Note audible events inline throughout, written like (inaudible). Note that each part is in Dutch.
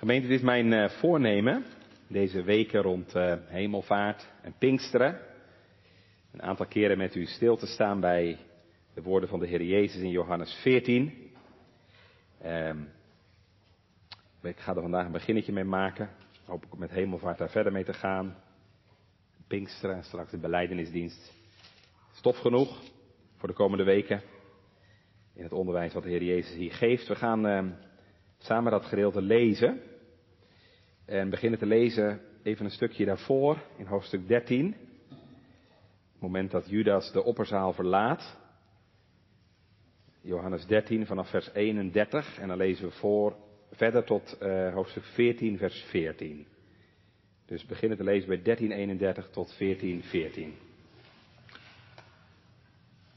Gemeente, dit is mijn uh, voornemen. Deze weken rond uh, hemelvaart en Pinksteren. Een aantal keren met u stil te staan bij de woorden van de Heer Jezus in Johannes 14. Uh, ik ga er vandaag een beginnetje mee maken. Hoop ik met hemelvaart daar verder mee te gaan. Pinksteren en straks de beleidenisdienst. Stof genoeg voor de komende weken. In het onderwijs wat de Heer Jezus hier geeft. We gaan ehm, samen dat gedeelte lezen. En beginnen te lezen even een stukje daarvoor, in hoofdstuk 13. Het moment dat Judas de opperzaal verlaat. Johannes 13 vanaf vers 31. En dan lezen we voor verder tot uh, hoofdstuk 14, vers 14. Dus beginnen te lezen bij 1331 tot 1414.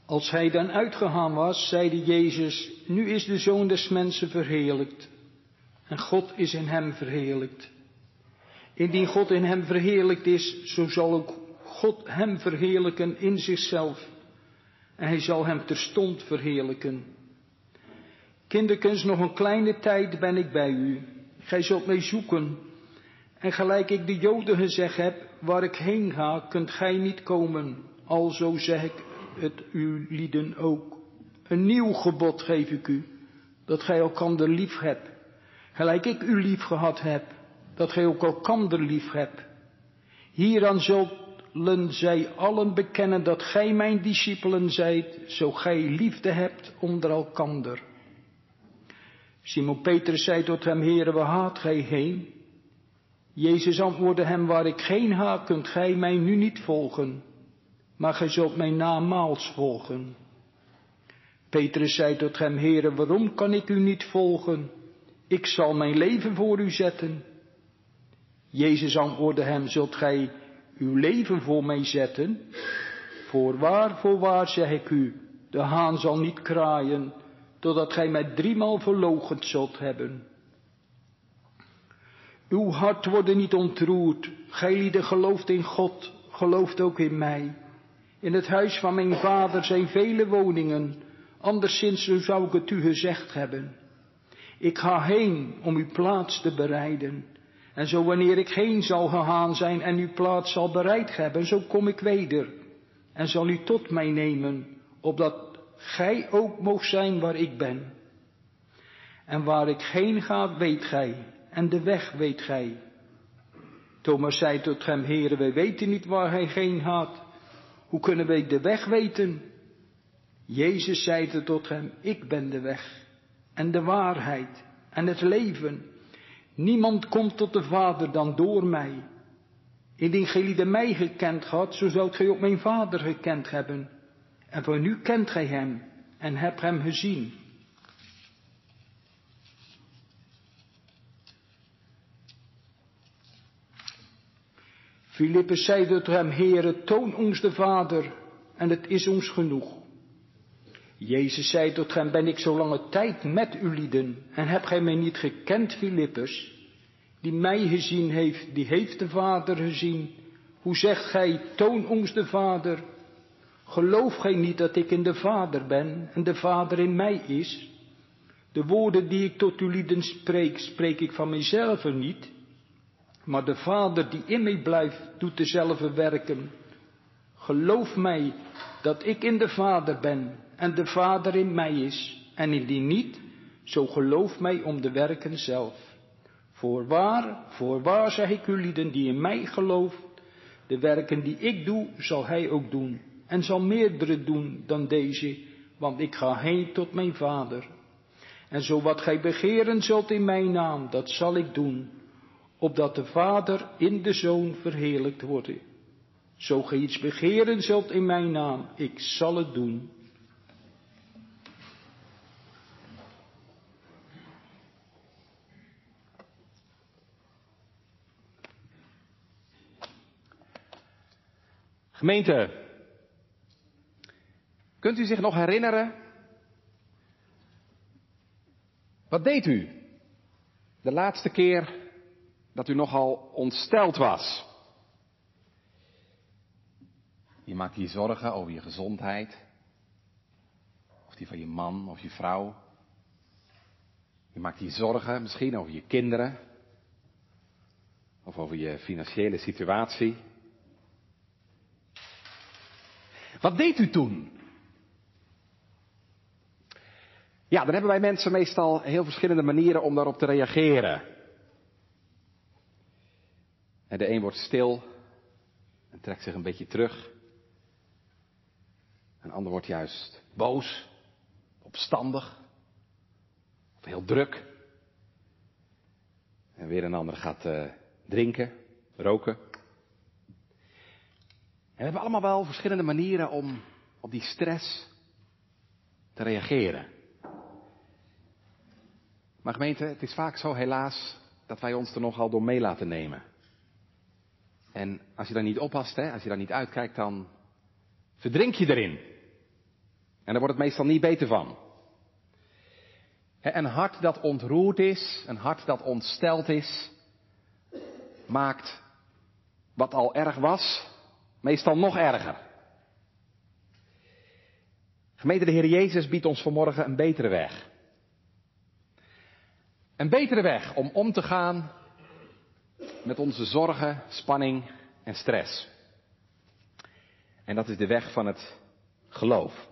Als hij dan uitgegaan was, zeide Jezus, nu is de Zoon des Mensen verheerlijkt. En God is in hem verheerlijkt. Indien God in hem verheerlijkt is, zo zal ook God hem verheerlijken in zichzelf. En hij zal hem terstond verheerlijken. Kinderkens, nog een kleine tijd ben ik bij u. Gij zult mij zoeken. En gelijk ik de Joden gezegd heb, waar ik heen ga, kunt gij niet komen. Alzo zeg ik het u lieden ook. Een nieuw gebod geef ik u, dat gij elkander lief hebt. Gelijk ik u lief gehad heb, dat gij ook elkander lief hebt. Hieraan zullen zij allen bekennen dat gij mijn discipelen zijt, zo gij liefde hebt onder elkander. Simon Petrus zei tot hem, Heere, waar haat gij heen? Jezus antwoordde hem, waar ik geen ha, kunt gij mij nu niet volgen, maar gij zult mij namaals volgen. Petrus zei tot hem, Heere, waarom kan ik u niet volgen? Ik zal mijn leven voor u zetten. Jezus antwoordde hem, zult gij uw leven voor mij zetten? Voorwaar, voorwaar zeg ik u, de haan zal niet kraaien, totdat gij mij driemaal verloochend zult hebben. Uw hart wordt niet ontroerd, gij lieden gelooft in God, gelooft ook in mij. In het huis van mijn vader zijn vele woningen, anderszins zou ik het u gezegd hebben. Ik ga heen om uw plaats te bereiden. En zo wanneer ik heen zal gegaan zijn en uw plaats zal bereid hebben, zo kom ik weder en zal u tot mij nemen, opdat gij ook moogt zijn waar ik ben. En waar ik heen ga, weet gij, en de weg weet gij. Thomas zei tot hem, heren, wij weten niet waar hij heen gaat. Hoe kunnen wij de weg weten? Jezus zei tot hem, ik ben de weg en de waarheid en het leven. Niemand komt tot de Vader dan door mij. Indien gij de mij gekend had, zo zoudt gij ook mijn Vader gekend hebben. En voor nu kent gij hem en hebt hem gezien. Filippus zei tot hem, Heere, toon ons de Vader en het is ons genoeg. Jezus zei tot hem, ben ik zo lange tijd met u lieden en heb gij mij niet gekend, Filippus? Die mij gezien heeft, die heeft de Vader gezien. Hoe zegt gij, toon ons de Vader? Geloof gij niet dat ik in de Vader ben en de Vader in mij is? De woorden die ik tot u lieden spreek, spreek ik van mijzelf niet, maar de Vader die in mij blijft, doet dezelfde werken. Geloof mij dat ik in de Vader ben en de Vader in mij is, en indien niet, zo geloof mij om de werken zelf. Voorwaar, voorwaar zeg ik u lieden die in mij gelooft, de werken die ik doe, zal hij ook doen, en zal meerdere doen dan deze, want ik ga heen tot mijn Vader. En zo wat gij begeren zult in mijn naam, dat zal ik doen, opdat de Vader in de Zoon verheerlijkt wordt. Zo gij iets begeren zult in mijn naam, ik zal het doen. Gemeente, kunt u zich nog herinneren? Wat deed u de laatste keer dat u nogal ontsteld was? Je maakt je zorgen over je gezondheid, of die van je man of je vrouw. Je maakt je zorgen misschien over je kinderen, Of over je financiële situatie. Wat deed u toen? Ja, dan hebben wij mensen meestal heel verschillende manieren om daarop te reageren. En de een wordt stil en trekt zich een beetje terug. Een ander wordt juist boos, opstandig, of heel druk. En weer een ander gaat uh, drinken, roken. We hebben allemaal wel verschillende manieren om op die stress te reageren. Maar gemeente, het is vaak zo helaas dat wij ons er nogal door mee laten nemen. En als je daar niet oppast, hè, als je daar niet uitkijkt, dan verdrink je erin. En daar wordt het meestal niet beter van. Een hart dat ontroerd is, een hart dat ontsteld is, maakt wat al erg was, meestal nog erger. Gemeente, de Heer Jezus biedt ons vanmorgen een betere weg. Een betere weg om om te gaan met onze zorgen, spanning en stress. En dat is de weg van het geloof.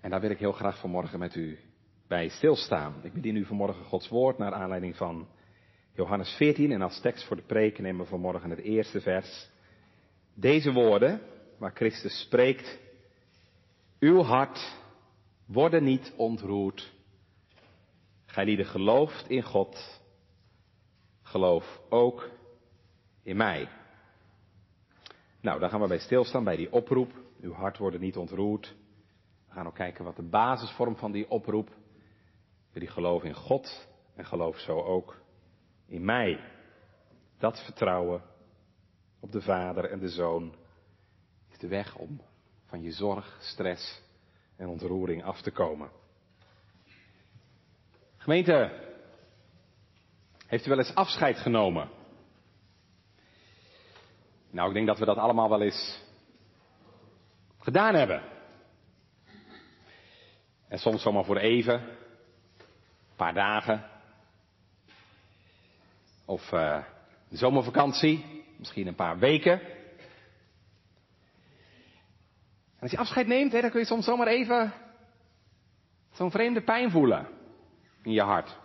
En daar wil ik heel graag vanmorgen met u bij stilstaan. Ik bedien u vanmorgen Gods woord naar aanleiding van Johannes 14 en als tekst voor de preek nemen we vanmorgen het eerste vers. Deze woorden, waar Christus spreekt, uw hart worden niet ontroerd. Gij die gelooft in God, geloof ook in mij. Nou, daar gaan we bij stilstaan, bij die oproep. Uw hart worden niet ontroerd. We gaan ook kijken wat de basisvorm van die oproep. Jullie geloven in God en geloof zo ook in mij. Dat vertrouwen op de Vader en de Zoon is de weg om van je zorg, stress en ontroering af te komen. Gemeente, heeft u wel eens afscheid genomen? Nou, ik denk dat we dat allemaal wel eens gedaan hebben. En soms zomaar voor even, een paar dagen. Of uh, de zomervakantie, misschien een paar weken. En als je afscheid neemt, hè, dan kun je soms zomaar even zo'n vreemde pijn voelen in je hart.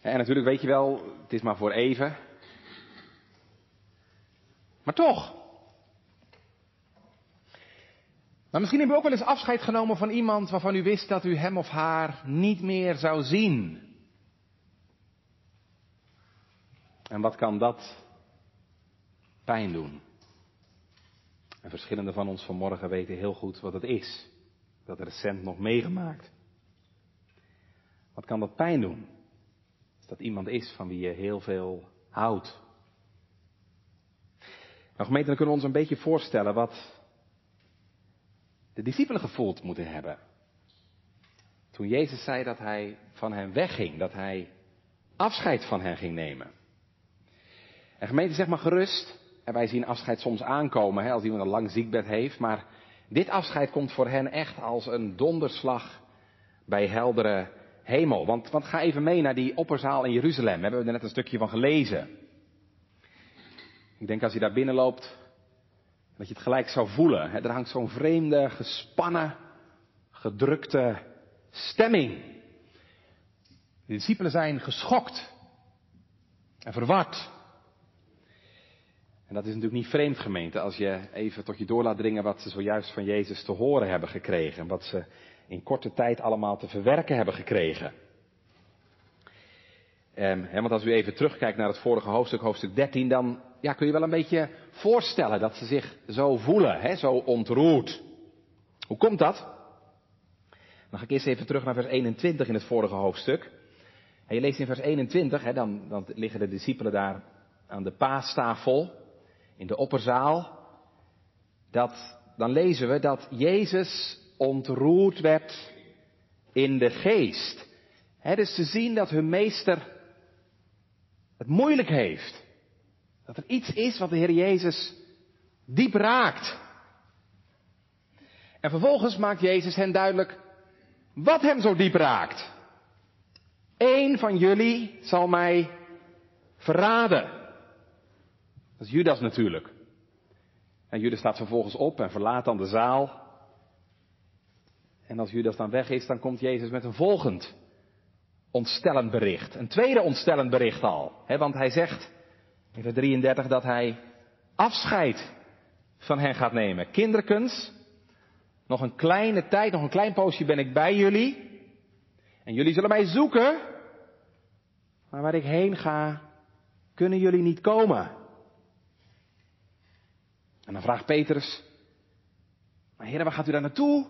En natuurlijk weet je wel, het is maar voor even. Maar toch. Maar misschien heb u ook wel eens afscheid genomen van iemand waarvan u wist dat u hem of haar niet meer zou zien. En wat kan dat pijn doen? En verschillende van ons vanmorgen weten heel goed wat het is. Dat recent nog meegemaakt. Wat kan dat pijn doen? Dat iemand is van wie je heel veel houdt. Nou gemeente, dan kunnen we ons een beetje voorstellen wat de discipelen gevoeld moeten hebben. Toen Jezus zei dat hij van hen wegging, dat hij afscheid van hen ging nemen. En gemeente, zeg maar gerust. En wij zien afscheid soms aankomen hè, als iemand een lang ziekbed heeft. Maar dit afscheid komt voor hen echt als een donderslag bij heldere hemel. Want, ga even mee naar die opperzaal in Jeruzalem. Daar hebben we er net een stukje van gelezen. Ik denk als je daar binnenloopt, dat je het gelijk zou voelen. Hè. Er hangt zo'n vreemde, gespannen, gedrukte stemming. De discipelen zijn geschokt en verward. En dat is natuurlijk niet vreemd gemeente als je even tot je door laat dringen wat ze zojuist van Jezus te horen hebben gekregen. Wat ze in korte tijd allemaal te verwerken hebben gekregen. Um, want als u even terugkijkt naar het vorige hoofdstuk, hoofdstuk 13, dan ja, kun je wel een beetje voorstellen dat ze zich zo voelen, zo ontroerd. Hoe komt dat? Dan ga ik eerst even terug naar vers 21 in het vorige hoofdstuk. En je leest in vers 21, hè, dan, dan liggen de discipelen daar aan de paastafel in de opperzaal. Dat, dan lezen we dat Jezus ontroerd werd in de geest. He, dus te zien dat hun meester het moeilijk heeft. Dat er iets is wat de Heer Jezus diep raakt. En vervolgens maakt Jezus hen duidelijk wat hem zo diep raakt. één van jullie zal mij verraden. Dat is Judas natuurlijk. En Judas staat vervolgens op en verlaat dan de zaal. En als Judas dan weg is, dan komt Jezus met een volgend ontstellend bericht. Een tweede ontstellend bericht al. Hè, want hij zegt in vers 33 dat hij afscheid van hen gaat nemen. Kinderkens, nog een kleine tijd, nog een klein poosje ben ik bij jullie. En jullie zullen mij zoeken. Maar waar ik heen ga, kunnen jullie niet komen. En dan vraagt Petrus, maar heren, waar gaat u daar naartoe?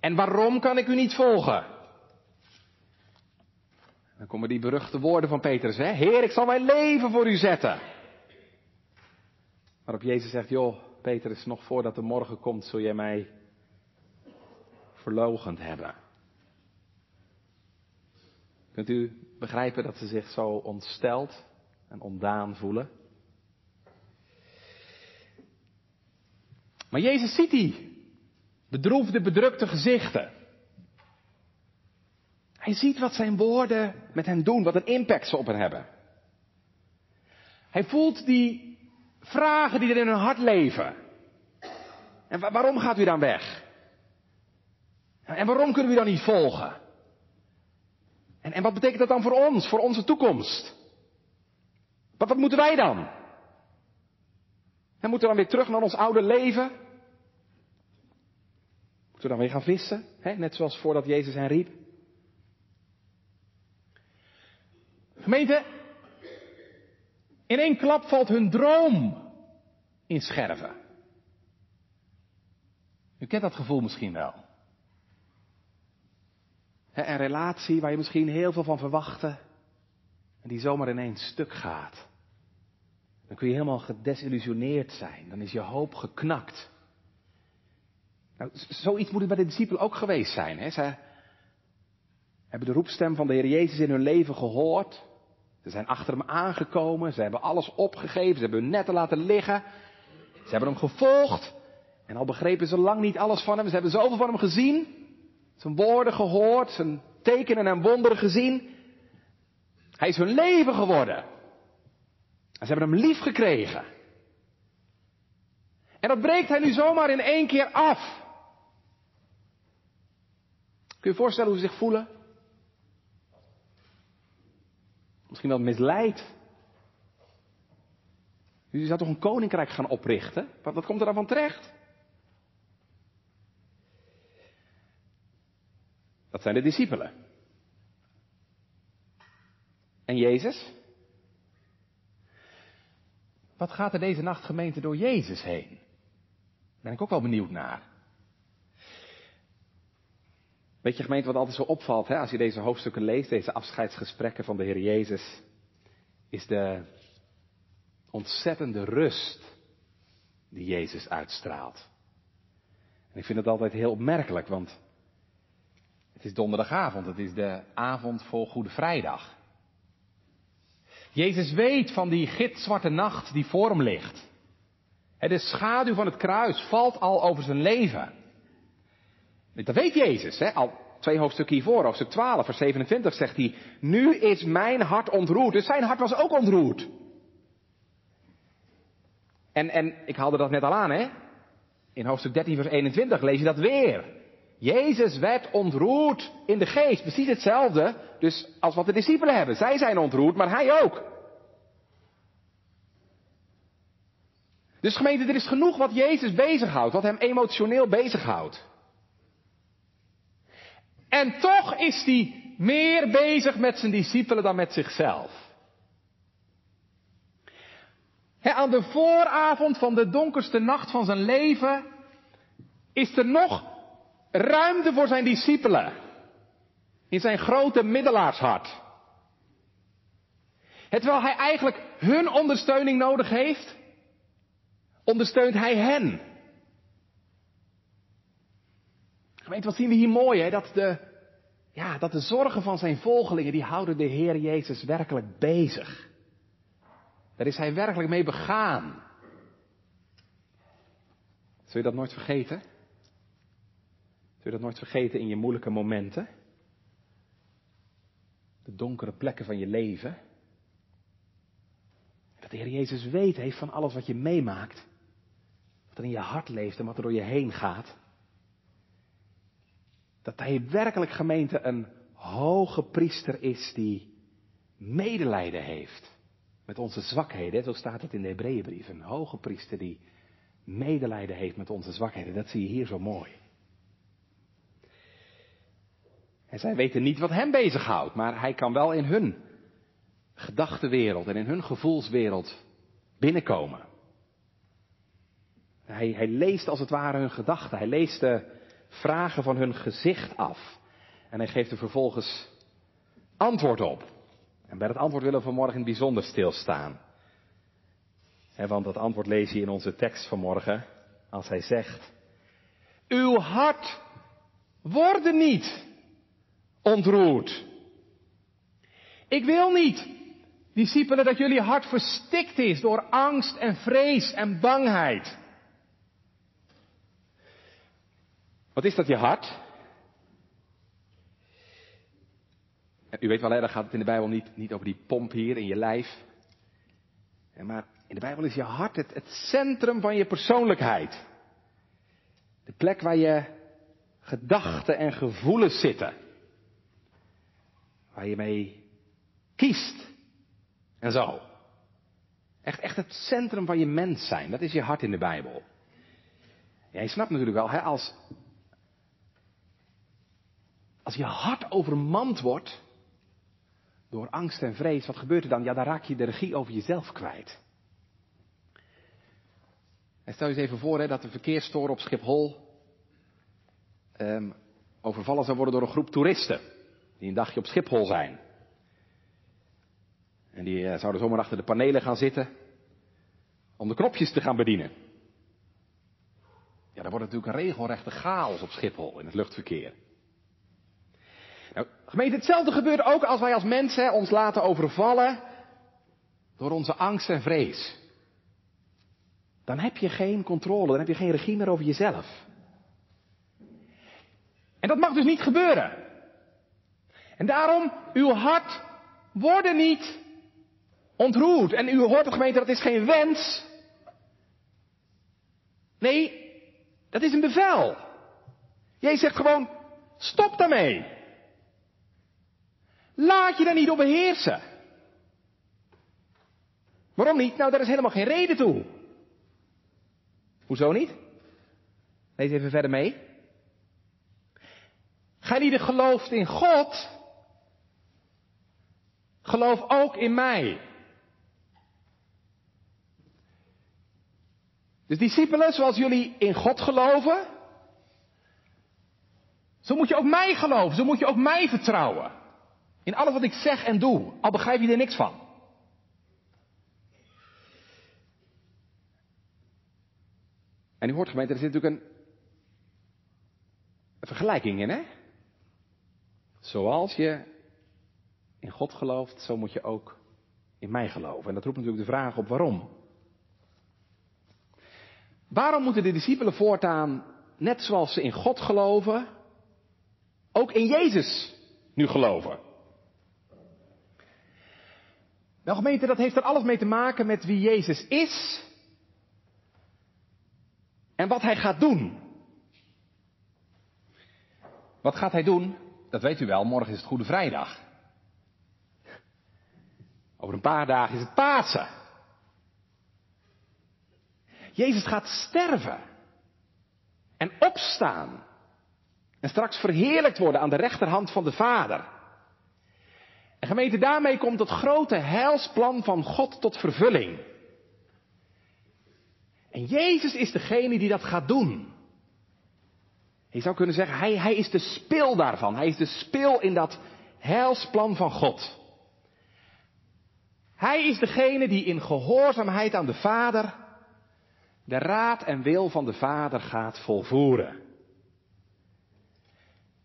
En waarom kan ik u niet volgen? Dan komen die beruchte woorden van Petrus, hè? Heer, ik zal mijn leven voor u zetten. Waarop Jezus zegt, joh, Petrus, nog voordat de morgen komt, zul jij mij verlogend hebben. Kunt u begrijpen dat ze zich zo ontsteld en ontdaan voelen? Maar Jezus ziet die bedroefde, bedrukte gezichten. Hij ziet wat zijn woorden met hen doen, wat een impact ze op hen hebben. Hij voelt die vragen die er in hun hart leven. En waarom gaat u dan weg? En waarom kunnen we dan niet volgen? En, en wat betekent dat dan voor ons, voor onze toekomst? Wat, wat moeten wij dan? En moeten we dan weer terug naar ons oude leven? Moeten we dan weer gaan vissen? Hè? Net zoals voordat Jezus hen riep. Gemeente, in één klap valt hun droom in scherven. U kent dat gevoel misschien wel. Een relatie waar je misschien heel veel van verwachtte en die zomaar ineens stuk gaat. Dan kun je helemaal gedesillusioneerd zijn. Dan is je hoop geknakt. Nou, zoiets moet het bij de discipelen ook geweest zijn. Hè? Ze hebben de roepstem van de Heer Jezus in hun leven gehoord. Ze zijn achter hem aangekomen. Ze hebben alles opgegeven. Ze hebben hun netten laten liggen. Ze hebben hem gevolgd. En al begrepen ze lang niet alles van hem. Ze hebben zoveel van hem gezien. Zijn woorden gehoord. Zijn tekenen en wonderen gezien. Hij is hun leven geworden. En ze hebben hem lief gekregen. En dat breekt hij nu zomaar in één keer af. Kun je je voorstellen hoe ze zich voelen? Misschien wel misleid. U zou toch een koninkrijk gaan oprichten? Wat, wat komt er dan van terecht? Dat zijn de discipelen. En Jezus? Wat gaat er deze nacht gemeente door Jezus heen? Ben ik ook wel benieuwd naar. Weet je gemeente wat altijd zo opvalt, hè, als je deze hoofdstukken leest, deze afscheidsgesprekken van de Heer Jezus, is de ontzettende rust die Jezus uitstraalt. En ik vind het altijd heel opmerkelijk, want het is donderdagavond, het is de avond voor Goede Vrijdag. Jezus weet van die gitzwarte nacht die voor hem ligt. De schaduw van het kruis valt al over zijn leven. Dat weet Jezus, hè? al twee hoofdstukken hiervoor, hoofdstuk 12, vers 27 zegt hij, nu is mijn hart ontroerd. Dus zijn hart was ook ontroerd. En, en ik haalde dat net al aan, hè? In hoofdstuk 13, vers 21 lees je dat weer. Jezus werd ontroerd in de geest. Precies hetzelfde dus als wat de discipelen hebben. Zij zijn ontroerd, maar hij ook. Dus gemeente, er is genoeg wat Jezus bezighoudt, wat hem emotioneel bezighoudt. En toch is hij meer bezig met zijn discipelen dan met zichzelf. aan de vooravond van de donkerste nacht van zijn leven is er nog ruimte voor zijn discipelen. In zijn grote middelaarshart. terwijl hij eigenlijk hun ondersteuning nodig heeft, ondersteunt hij hen. Gemeente, wat zien we hier mooi, hè? Dat de, ja, dat de zorgen van zijn volgelingen, die houden de Heer Jezus werkelijk bezig. Daar is hij werkelijk mee begaan. Zul je dat nooit vergeten? Zul je dat nooit vergeten in je moeilijke momenten? de donkere plekken van je leven. Dat de Heer Jezus weet heeft van alles wat je meemaakt. Wat er in je hart leeft en wat er door je heen gaat. Dat hij werkelijk gemeente een hoge priester is die medelijden heeft met onze zwakheden. Zo staat het in de Hebreeënbrief. Een hoge priester die medelijden heeft met onze zwakheden. Dat zie je hier zo mooi. En zij weten niet wat hem bezighoudt, maar hij kan wel in hun gedachtenwereld en in hun gevoelswereld binnenkomen. Hij, hij leest als het ware hun gedachten. Hij leest de vragen van hun gezicht af. En hij geeft er vervolgens antwoord op. En bij dat antwoord willen we vanmorgen bijzonder stilstaan. want dat antwoord lees je in onze tekst vanmorgen. Als hij zegt. Uw hart worden niet ontroerd. Ik wil niet, discipelen, dat jullie hart verstikt is door angst en vrees en bangheid. Wat is dat je hart? U weet wel, hè, gaat het in de Bijbel niet, niet over die pomp hier in je lijf. Maar in de Bijbel is je hart het, het centrum van je persoonlijkheid. De plek waar je gedachten en gevoelens zitten. Waar je mee kiest. En zo. Echt, echt het centrum van je mens zijn. Dat is je hart in de Bijbel. Ja, je snapt natuurlijk wel, hè, als, als je hart overmand wordt door angst en vrees, wat gebeurt er dan? Ja, dan raak je de regie over jezelf kwijt. En stel je eens even voor hè, dat de verkeerstoren op Schiphol um, overvallen zou worden door een groep toeristen die een dagje op Schiphol zijn. En die uh, zouden zomaar achter de panelen gaan zitten om de knopjes te gaan bedienen. Ja, dan wordt natuurlijk een regelrechte chaos op Schiphol in het luchtverkeer. Nou, gemeente, hetzelfde gebeurt ook als wij als mensen ons laten overvallen door onze angst en vrees. Dan heb je geen controle, dan heb je geen regie meer over jezelf. En dat mag dus niet gebeuren. En daarom, uw hart worden niet ontroerd. En u hoort het gemeente, dat is geen wens. Nee, dat is een bevel. Jij zegt gewoon, stop daarmee. Laat je daar niet op beheersen. Waarom niet? Nou, daar is helemaal geen reden toe. Hoezo niet? Lees even verder mee. Gij die gelooft in God, geloof ook in mij. Dus discipelen, zoals jullie in God geloven, zo moet je ook mij geloven, zo moet je ook mij vertrouwen. In alles wat ik zeg en doe, al begrijp je er niks van. En u hoort gemeente, er zit natuurlijk een, een vergelijking in, hè? Zoals je in God gelooft, zo moet je ook in mij geloven. En dat roept natuurlijk de vraag op waarom. Waarom moeten de discipelen voortaan, net zoals ze in God geloven, ook in Jezus nu geloven? Nou gemeente, dat heeft er alles mee te maken met wie Jezus is en wat hij gaat doen. Wat gaat hij doen? Dat weet u wel, morgen is het Goede Vrijdag. Over een paar dagen is het Pasen. Jezus gaat sterven en opstaan en straks verheerlijkt worden aan de rechterhand van de Vader. En gemeente, daarmee komt het grote heilsplan van God tot vervulling. En Jezus is degene die dat gaat doen. Je zou kunnen zeggen, hij, hij is de spil daarvan. Hij is de spil in dat heilsplan van God. Hij is degene die in gehoorzaamheid aan de Vader de raad en wil van de Vader gaat volvoeren.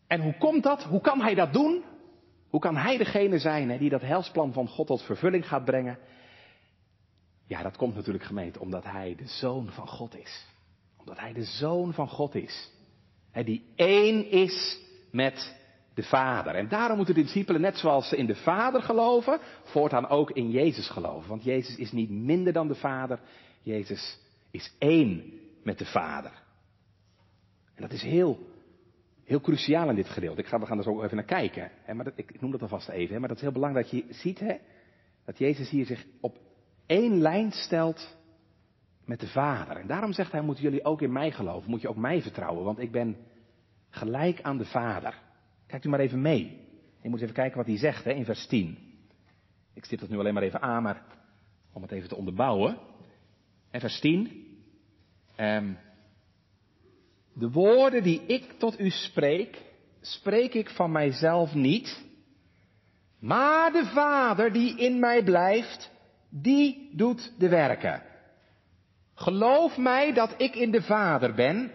En hoe komt dat? Hoe kan hij dat doen? Hoe kan hij degene zijn die dat helsplan van God tot vervulling gaat brengen? Ja, dat komt natuurlijk gemeente omdat hij de zoon van God is. Omdat hij de zoon van God is. Hè, die één is met de Vader. En daarom moeten de discipelen, net zoals ze in de Vader geloven, voortaan ook in Jezus geloven. Want Jezus is niet minder dan de Vader. Jezus is één met de Vader. En dat is heel, heel cruciaal in dit gedeelte. Ik ga, we gaan er zo even naar kijken. Hè, maar ik, noem dat alvast even. Hè, maar dat is heel belangrijk dat je ziet hè, dat Jezus hier zich op één lijn stelt met de Vader. En daarom zegt hij, moeten jullie ook in mij geloven. Moet je ook mij vertrouwen. Want ik ben gelijk aan de Vader. Kijkt u maar even mee. Je moet even kijken wat hij zegt hè, in vers 10. Ik stip dat nu alleen maar even aan, maar om het even te onderbouwen. En vers 10. Ehm, de woorden die ik tot u spreek, spreek ik van mijzelf niet. Maar de Vader die in mij blijft, die doet de werken. Geloof mij dat ik in de Vader ben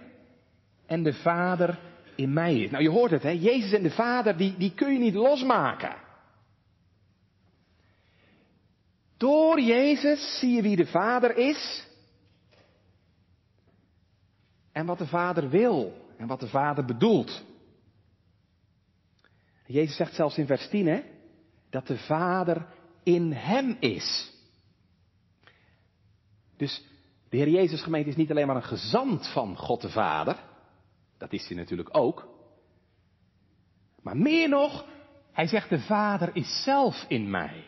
en de Vader in mij is. Nou, je hoort het, hè? Jezus en de Vader, die, die kun je niet losmaken. Door Jezus zie je wie de Vader is en wat de Vader wil en wat de Vader bedoelt. Jezus zegt zelfs in vers 10, hè, dat de Vader in hem is. Dus de Heer Jezus gemeente is niet alleen maar een gezant van God de Vader, dat is hij natuurlijk ook. Maar meer nog, hij zegt de Vader is zelf in mij.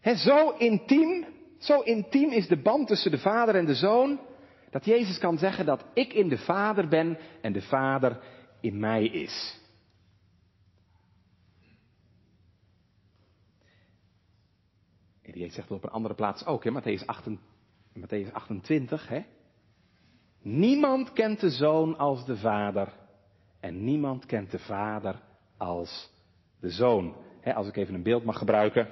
He, zo intiem, zo intiem is de band tussen de Vader en de Zoon, dat Jezus kan zeggen dat ik in de Vader ben en de Vader in mij is. En Jezus zegt het op een andere plaats ook, hè, Matthäus, 28, Matthäus 28, hè. Niemand kent de zoon als de vader. En niemand kent de vader als de zoon. als ik even een beeld mag gebruiken.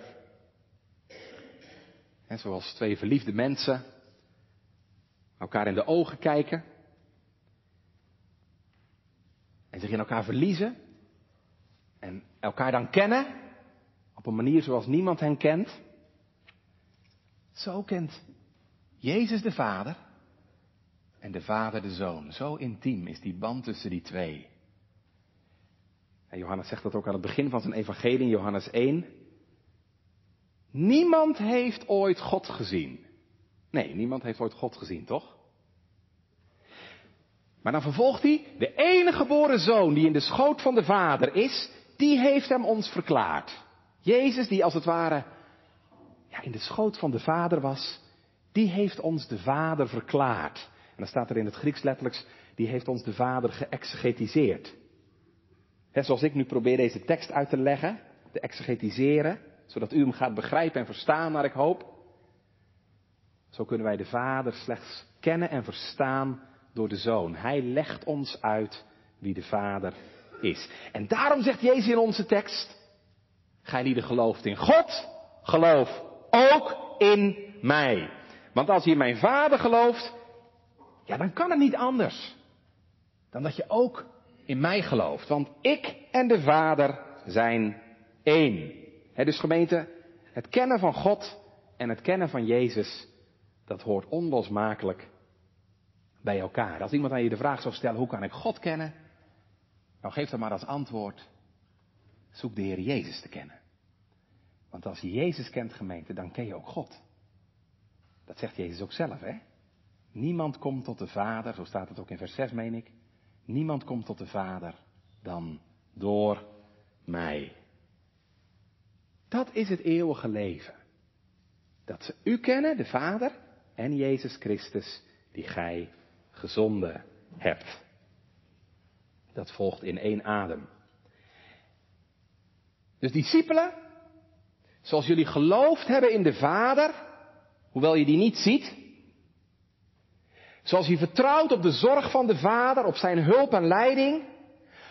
zoals twee verliefde mensen elkaar in de ogen kijken. En zich in elkaar verliezen. En elkaar dan kennen. Op een manier zoals niemand hen kent. Zo kent Jezus de Vader en de Vader de Zoon. Zo intiem is die band tussen die twee. En Johannes zegt dat ook aan het begin van zijn evangelie in Johannes 1. Niemand heeft ooit God gezien. Nee, niemand heeft ooit God gezien, toch? Maar dan vervolgt hij, de enige geboren zoon die in de schoot van de Vader is, die heeft hem ons verklaard. Jezus, die als het ware ja, in de schoot van de Vader was, die heeft ons de Vader verklaard. En dan staat er in het Grieks letterlijk, die heeft ons de Vader geëxegetiseerd. He, zoals ik nu probeer deze tekst uit te leggen, te exegetiseren, zodat u hem gaat begrijpen en verstaan naar ik hoop. Zo kunnen wij de Vader slechts kennen en verstaan door de Zoon. Hij legt ons uit wie de Vader is. En daarom zegt Jezus in onze tekst, gij lieden gelooft in God, geloof ook in mij. Want als je in mijn Vader gelooft, ja, dan kan het niet anders dan dat je ook in mij gelooft. Want ik en de Vader zijn één. dus gemeente, het kennen van God en het kennen van Jezus, dat hoort onlosmakelijk bij elkaar. Als iemand aan je de vraag zou stellen, hoe kan ik God kennen? Nou, geef dan maar als antwoord, zoek de Heer Jezus te kennen. Want als je Jezus kent, gemeente, dan ken je ook God. Dat zegt Jezus ook zelf, hè? Niemand komt tot de Vader, zo staat het ook in vers 6, meen ik. Niemand komt tot de Vader dan door mij. Dat is het eeuwige leven. Dat ze u kennen, de Vader, en Jezus Christus, die gij gezonden hebt. Dat volgt in één adem. Dus discipelen, zoals jullie geloofd hebben in de Vader, hoewel je die niet ziet, Zoals je vertrouwt op de zorg van de Vader, op zijn hulp en leiding,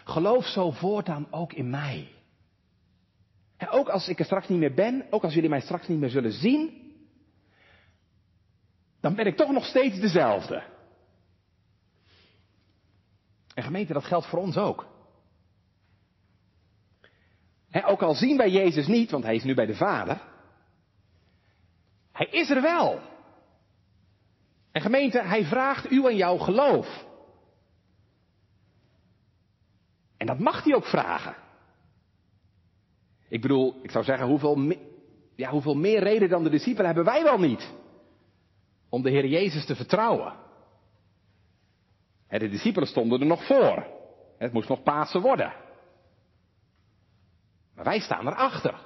geloof zo voortaan ook in mij. En ook als ik er straks niet meer ben, ook als jullie mij straks niet meer zullen zien, dan ben ik toch nog steeds dezelfde. En gemeente, dat geldt voor ons ook. ook al zien wij Jezus niet, want hij is nu bij de Vader, hij is er wel. En gemeente, hij vraagt u en jouw geloof. En dat mag hij ook vragen. Ik bedoel, ik zou zeggen, hoeveel, ja, hoeveel meer reden dan de discipelen hebben wij wel niet om de Heer Jezus te vertrouwen? De discipelen stonden er nog voor. Het moest nog Pasen worden. Maar wij staan erachter.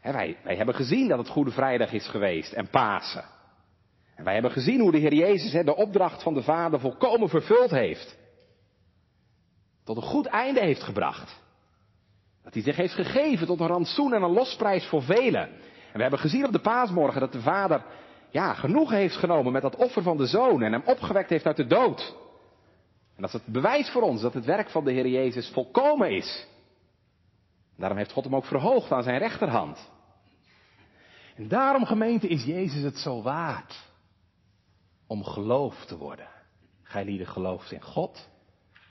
wij, wij hebben gezien dat het Goede Vrijdag is geweest en Pasen. En wij hebben gezien hoe de Heer Jezus de opdracht van de Vader volkomen vervuld heeft. Tot een goed einde heeft gebracht. Dat hij zich heeft gegeven tot een rantsoen en een losprijs voor velen. En we hebben gezien op de paasmorgen dat de Vader ja, genoegen heeft genomen met dat offer van de Zoon en hem opgewekt heeft uit de dood. En dat is het bewijs voor ons dat het werk van de Heer Jezus volkomen is. Daarom heeft God hem ook verhoogd aan zijn rechterhand. En daarom, gemeente, is Jezus het zo waard om geloof te worden. Gij lieden gelooft in God,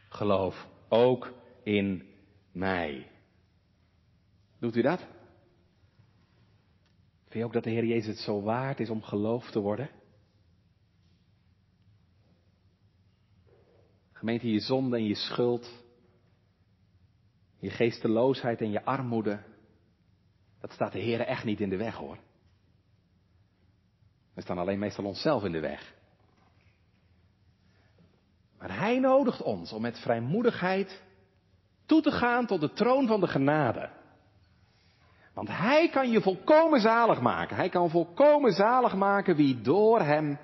geloof ook in mij. Doet u dat? Vind je ook dat de Heer Jezus het zo waard is om geloof te worden? Gemeente, je zonde en je schuld, je geesteloosheid en je armoede, dat staat de Heer echt niet in de weg hoor. We staan alleen meestal onszelf in de weg. Maar Hij nodigt ons om met vrijmoedigheid toe te gaan tot de troon van de genade. Want Hij kan je volkomen zalig maken. Hij kan volkomen zalig maken wie door Hem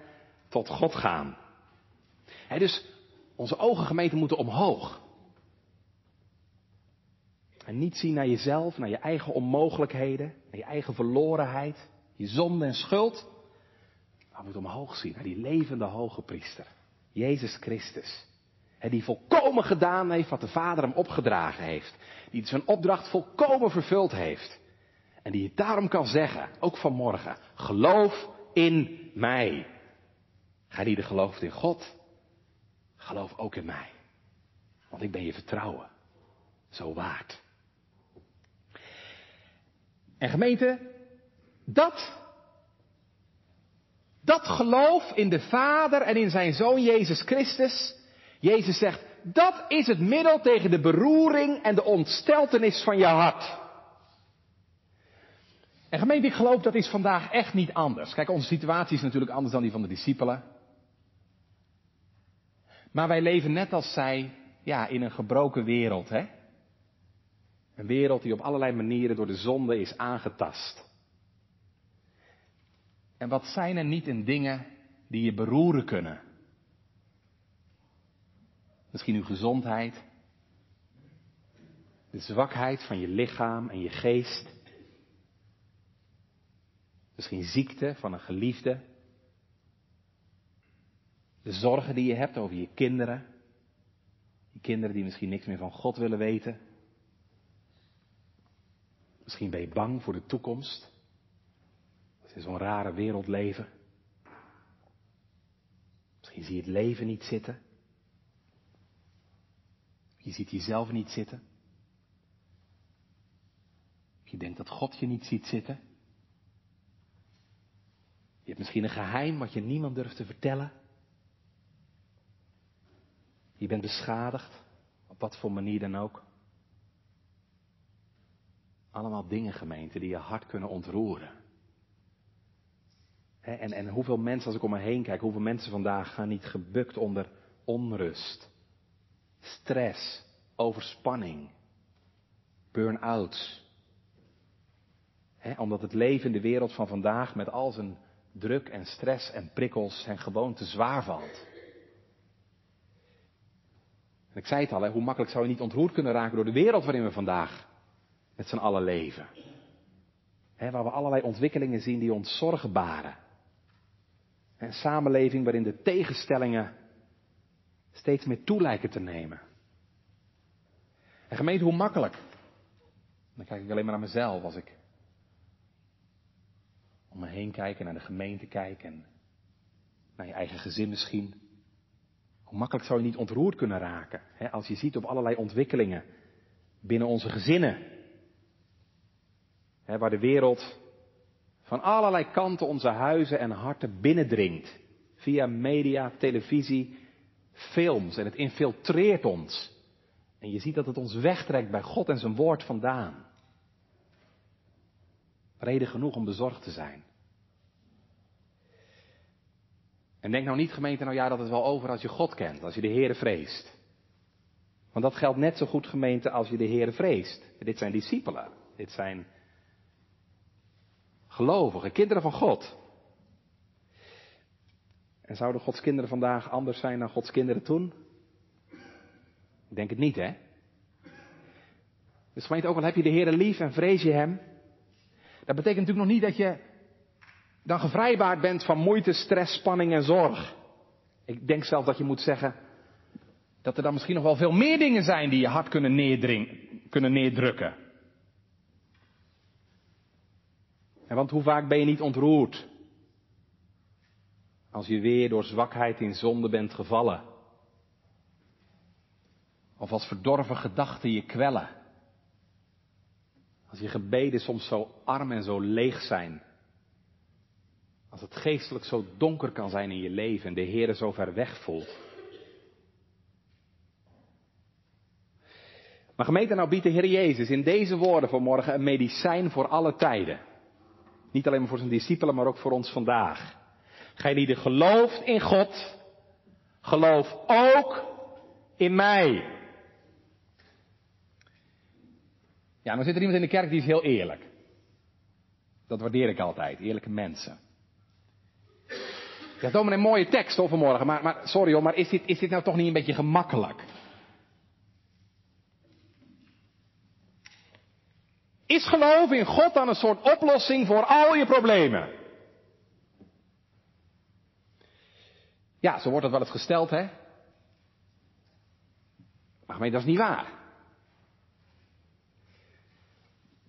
tot God gaan. dus onze ogen gemeente moeten omhoog. En niet zien naar jezelf, naar je eigen onmogelijkheden, naar je eigen verlorenheid, je zonde en schuld. Maar moet omhoog zien naar die levende hoge priester. Jezus Christus. Die volkomen gedaan heeft wat de Vader hem opgedragen heeft. Die zijn opdracht volkomen vervuld heeft. En die het daarom kan zeggen, ook vanmorgen, geloof in mij. Ga die er gelooft in God, geloof ook in mij. Want ik ben je vertrouwen zo waard. En gemeente, dat, dat geloof in de Vader en in zijn Zoon Jezus Christus, Jezus zegt, dat is het middel tegen de beroering en de ontsteltenis van je hart. En gemeente, ik geloof dat is vandaag echt niet anders. Kijk, onze situatie is natuurlijk anders dan die van de discipelen. Maar wij leven net als zij, ja, in een gebroken wereld, hè? Een wereld die op allerlei manieren door de zonde is aangetast. En wat zijn er niet in dingen die je beroeren kunnen? Misschien uw gezondheid, de zwakheid van je lichaam en je geest. Misschien ziekte van een geliefde. De zorgen die je hebt over je kinderen. Die kinderen die misschien niks meer van God willen weten. Misschien ben je bang voor de toekomst. Als je zo'n rare wereld leven. Misschien zie je het leven niet zitten. Je ziet jezelf niet zitten. Je denkt dat God je niet ziet zitten. Je hebt misschien een geheim wat je niemand durft te vertellen. Je bent beschadigd, op wat voor manier dan ook. Allemaal dingen, gemeente, die je hart kunnen ontroeren. En, en hoeveel mensen, als ik om me heen kijk, hoeveel mensen vandaag gaan niet gebukt onder onrust, stress, overspanning, burn-outs. omdat het leven in de wereld van vandaag met al zijn druk en stress en prikkels hen gewoon te zwaar valt. En ik zei het al, hoe makkelijk zou je niet ontroerd kunnen raken door de wereld waarin we vandaag met z'n allen leven. waar we allerlei ontwikkelingen zien die ons zorgen baren. Een samenleving waarin de tegenstellingen steeds meer toe lijken te nemen. En gemeente, hoe makkelijk. Dan kijk ik alleen maar naar mezelf als ik om me heen kijk en naar de gemeente kijk en naar je eigen gezin misschien. Hoe makkelijk zou je niet ontroerd kunnen raken hè, als je ziet op allerlei ontwikkelingen binnen onze gezinnen. Hè, waar de wereld van allerlei kanten onze huizen en harten binnendringt. Via media, televisie, films. En het infiltreert ons. En je ziet dat het ons wegtrekt bij God en zijn woord vandaan. Reden genoeg om bezorgd te zijn. En denk nou niet gemeente, nou ja, dat het wel over als je God kent, als je de Heere vreest. Want dat geldt net zo goed gemeente als je de Heere vreest. Dit zijn discipelen. Dit zijn gelovigen, kinderen van God. En zouden Gods kinderen vandaag anders zijn dan Gods kinderen toen? Ik denk het niet, hè? Dus gemeente, ook al heb je de Heer lief en vrees je Hem, dat betekent natuurlijk nog niet dat je dan gevrijwaard bent van moeite, stress, spanning en zorg. Ik denk zelf dat je moet zeggen dat er dan misschien nog wel veel meer dingen zijn die je hart kunnen, kunnen neerdrukken. En want hoe vaak ben je niet ontroerd? Als je weer door zwakheid in zonde bent gevallen. Of als verdorven gedachten je kwellen. Als je gebeden soms zo arm en zo leeg zijn. Als het geestelijk zo donker kan zijn in je leven en de Heer zo ver weg voelt. Maar gemeente, nou biedt de Heer Jezus in deze woorden vanmorgen een medicijn voor alle tijden. Niet alleen maar voor zijn discipelen, maar ook voor ons vandaag. Gij die gelooft in God, geloof ook in mij. Ja, dan zit er iemand in de kerk die is heel eerlijk. Dat waardeer ik altijd, eerlijke mensen. Ja, dominee, een mooie tekst over vanmorgen, maar, maar sorry hoor, maar is dit, is dit nou toch niet een beetje gemakkelijk? Is geloof in God dan een soort oplossing voor al je problemen? Ja, zo wordt het wel eens gesteld, hè? Maar dat is niet waar.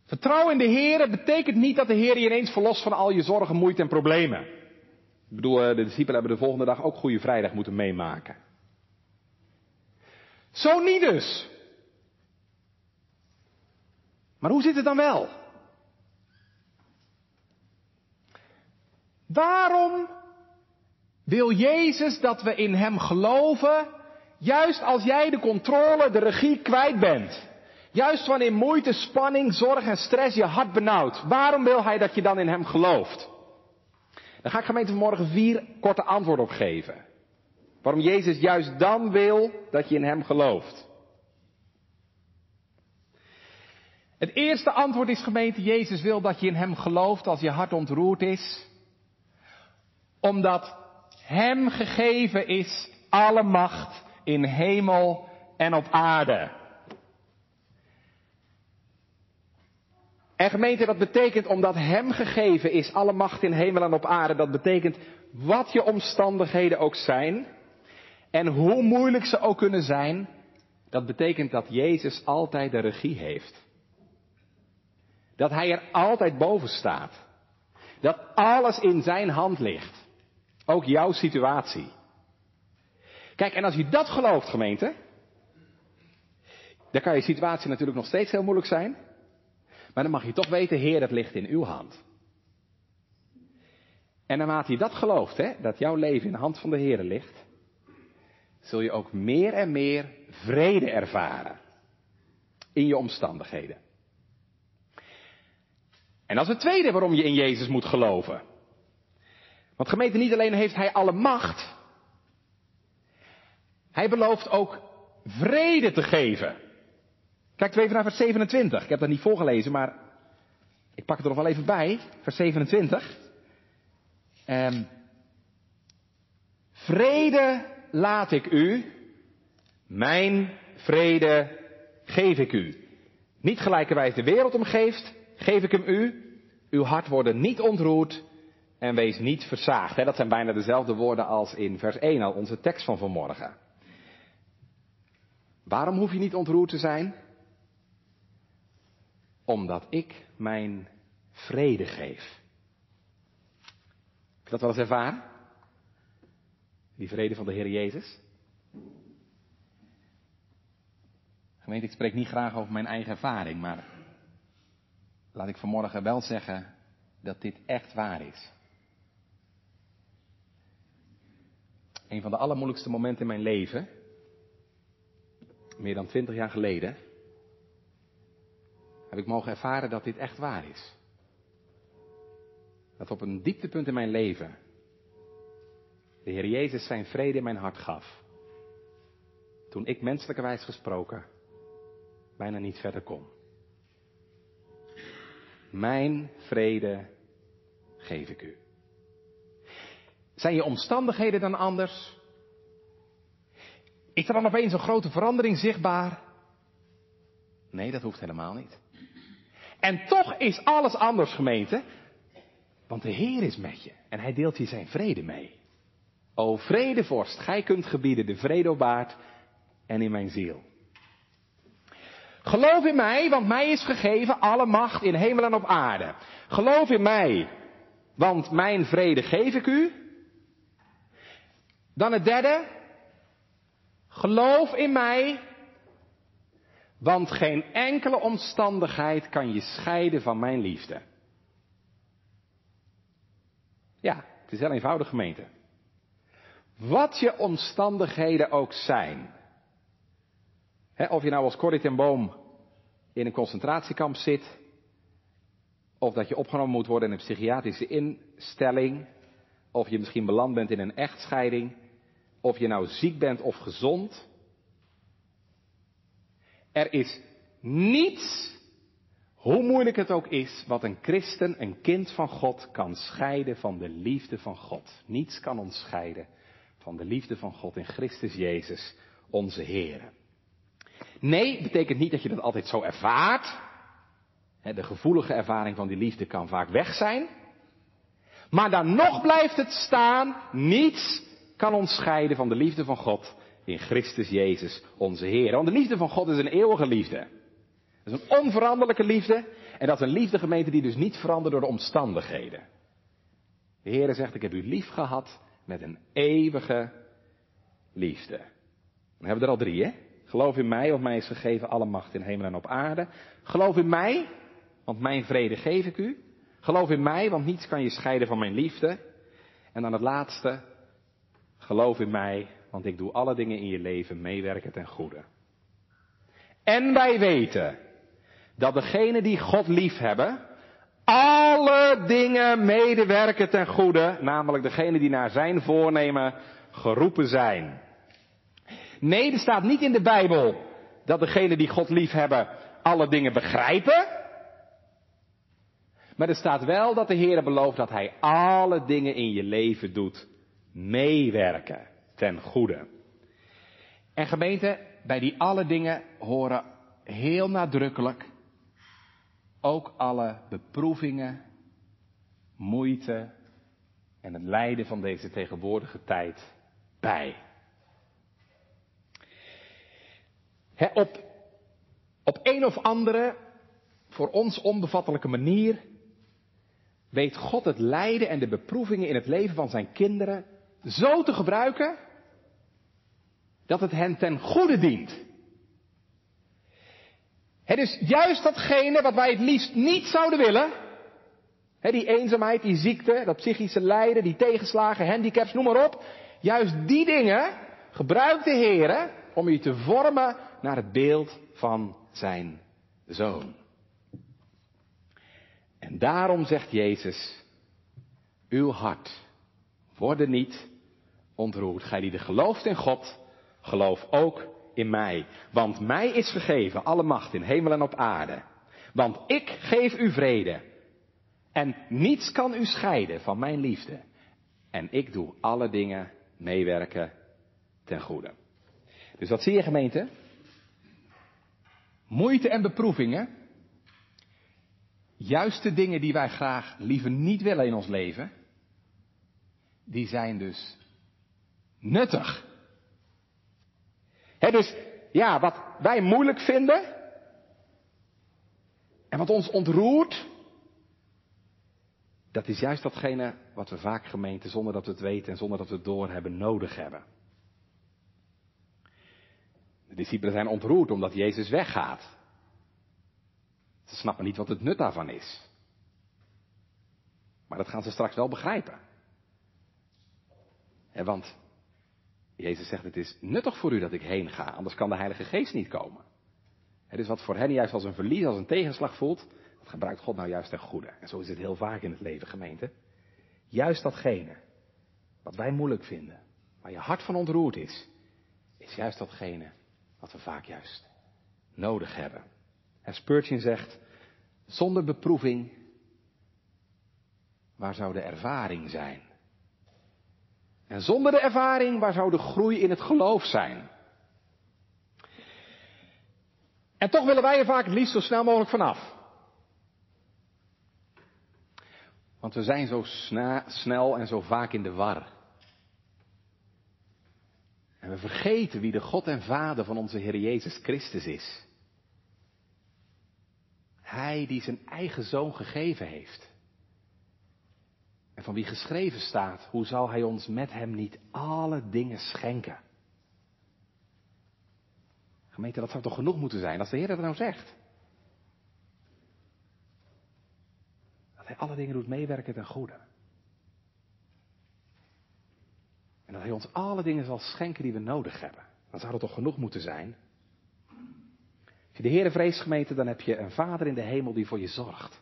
Vertrouwen in de Heer betekent niet dat de Heer je ineens verlost van al je zorgen, moeite en problemen. Ik bedoel, eh, de discipelen hebben de volgende dag ook Goede Vrijdag moeten meemaken. Zo niet dus. Maar hoe zit het dan wel? Waarom wil Jezus dat we in Hem geloven, juist als jij de controle, de regie kwijt bent? Juist wanneer moeite, spanning, zorg en stress je hart benauwt. Waarom wil hij dat je dan in hem gelooft? Daar ga ik gemeente vanmorgen vier korte antwoorden op geven. Waarom Jezus juist dan wil dat je in hem gelooft. Het eerste antwoord is gemeente, Jezus wil dat je in hem gelooft als je hart ontroerd is. Omdat hem gegeven is alle macht in hemel en op aarde. En gemeente, dat betekent omdat Hem gegeven is alle macht in hemel en op aarde. Dat betekent wat je omstandigheden ook zijn. En hoe moeilijk ze ook kunnen zijn. Dat betekent dat Jezus altijd de regie heeft. Dat Hij er altijd boven staat. Dat alles in Zijn hand ligt. Ook jouw situatie. Kijk, en als je dat gelooft, gemeente. Dan kan je situatie natuurlijk nog steeds heel moeilijk zijn. Maar dan mag je toch weten, Heer, het ligt in uw hand. En naarmate je dat gelooft, hè, dat jouw leven in de hand van de Heer ligt, zul je ook meer en meer vrede ervaren in je omstandigheden. En dat is het tweede waarom je in Jezus moet geloven. Want gemeente, niet alleen heeft Hij alle macht, Hij belooft ook vrede te geven. Kijk even naar vers 27. Ik heb dat niet voorgelezen, maar ik pak het er nog wel even bij. Vers 27. Um, vrede laat ik u, mijn vrede geef ik u. Niet gelijkerwijs de wereld omgeeft, geef ik hem u. Uw hart worden niet ontroerd en wees niet versaagd. Dat zijn bijna dezelfde woorden als in vers 1 al, onze tekst van vanmorgen. Waarom hoef je niet ontroerd te zijn? Omdat ik mijn vrede geef. Heb je dat wel eens ervaren? Die vrede van de Heer Jezus? Gemeente, ik spreek niet graag over mijn eigen ervaring, maar laat ik vanmorgen wel zeggen dat dit echt waar is. Een van de allermoeilijkste momenten in mijn leven meer dan twintig jaar geleden, heb ik mogen ervaren dat dit echt waar is. Dat op een dieptepunt in mijn leven de Heer Jezus zijn vrede in mijn hart gaf. Toen ik menselijkerwijs gesproken bijna niet verder kon. Mijn vrede geef ik u. Zijn je omstandigheden dan anders? Is er dan opeens een grote verandering zichtbaar? Nee, dat hoeft helemaal niet. En toch is alles anders, gemeente. Want de Heer is met je en hij deelt je zijn vrede mee. O vredevorst, gij kunt gebieden de vrede op baard en in mijn ziel. Geloof in mij, want mij is gegeven alle macht in hemel en op aarde. Geloof in mij, want mijn vrede geef ik u. Dan het derde. Geloof in mij, want geen enkele omstandigheid kan je scheiden van mijn liefde. Ja, het is heel eenvoudig gemeente. Wat je omstandigheden ook zijn. of je nou als Corrie ten Boom in een concentratiekamp zit. Of dat je opgenomen moet worden in een psychiatrische instelling. Of je misschien beland bent in een echtscheiding. Of je nou ziek bent of gezond. Er is niets, hoe moeilijk het ook is, wat een christen, een kind van God, kan scheiden van de liefde van God. Niets kan ons scheiden van de liefde van God in Christus Jezus, onze Heer. Nee, betekent niet dat je dat altijd zo ervaart. De gevoelige ervaring van die liefde kan vaak weg zijn. Maar dan nog blijft het staan, niets kan ons scheiden van de liefde van God in Christus Jezus, onze Heer. Want de liefde van God is een eeuwige liefde. Dat is een onveranderlijke liefde. En dat is een liefde gemeente die dus niet verandert door de omstandigheden. De Heer zegt, ik heb u lief gehad met een eeuwige liefde. Dan hebben we er al drie, hè? Geloof in mij, want mij is gegeven alle macht in hemel en op aarde. Geloof in mij, want mijn vrede geef ik u. Geloof in mij, want niets kan je scheiden van mijn liefde. En dan het laatste. Geloof in mij, want ik doe alle dingen in je leven meewerken ten goede. En wij weten dat degenen die God lief hebben, alle dingen medewerken ten goede, namelijk degenen die naar zijn voornemen geroepen zijn. Nee, er staat niet in de Bijbel dat degenen die God lief hebben alle dingen begrijpen. Maar er staat wel dat de Heer belooft dat Hij alle dingen in je leven doet meewerken ten goede. En gemeente, bij die alle dingen horen heel nadrukkelijk ook alle beproevingen, moeite en het lijden van deze tegenwoordige tijd bij. Op, op een of andere, voor ons onbevattelijke manier, weet God het lijden en de beproevingen in het leven van zijn kinderen zo te gebruiken dat het hen ten goede dient. Het is juist datgene wat wij het liefst niet zouden willen. die eenzaamheid, die ziekte, dat psychische lijden, die tegenslagen, handicaps, noem maar op. Juist die dingen gebruikt de Heer om je te vormen naar het beeld van zijn zoon. En daarom zegt Jezus, uw hart wordt niet ontroerd. Gij die de gelooft in God, geloof ook in mij. Want mij is gegeven alle macht in hemel en op aarde. Want ik geef u vrede. En niets kan u scheiden van mijn liefde. En ik doe alle dingen meewerken ten goede. Dus wat zie je gemeente? Moeite en beproevingen. Juist de dingen die wij graag liever niet willen in ons leven. Die zijn dus nuttig. Dus ja, wat wij moeilijk vinden en wat ons ontroert, dat is juist datgene wat we vaak gemeente zonder dat we het weten en zonder dat we het doorhebben nodig hebben. Discipelen zijn ontroerd omdat Jezus weggaat. Ze snappen niet wat het nut daarvan is. Maar dat gaan ze straks wel begrijpen. want Jezus zegt, het is nuttig voor u dat ik heen ga, anders kan de Heilige Geest niet komen. Het is wat voor hen juist als een verlies, als een tegenslag voelt, dat gebruikt God nou juist ten goede. En zo is het heel vaak in het leven, gemeente. Juist datgene wat wij moeilijk vinden, waar je hart van ontroerd is, is juist datgene wat we vaak juist nodig hebben. En Spurgeon zegt, zonder beproeving, waar zou de ervaring zijn? En zonder de ervaring, waar zou de groei in het geloof zijn? En toch willen wij er vaak het liefst zo snel mogelijk vanaf. Want we zijn zo snel en zo vaak in de war. En we vergeten wie de God en Vader van onze Heer Jezus Christus is. Hij die zijn eigen zoon gegeven heeft. En van wie geschreven staat, hoe zal hij ons met hem niet alle dingen schenken? Gemeente, dat zou toch genoeg moeten zijn als de Heer dat nou zegt? Dat hij alle dingen doet meewerken ten goede. En dat hij ons alle dingen zal schenken die we nodig hebben. Dan zou dat toch genoeg moeten zijn? Als je de Heer vreest, gemeente, dan heb je een Vader in de hemel die voor je zorgt.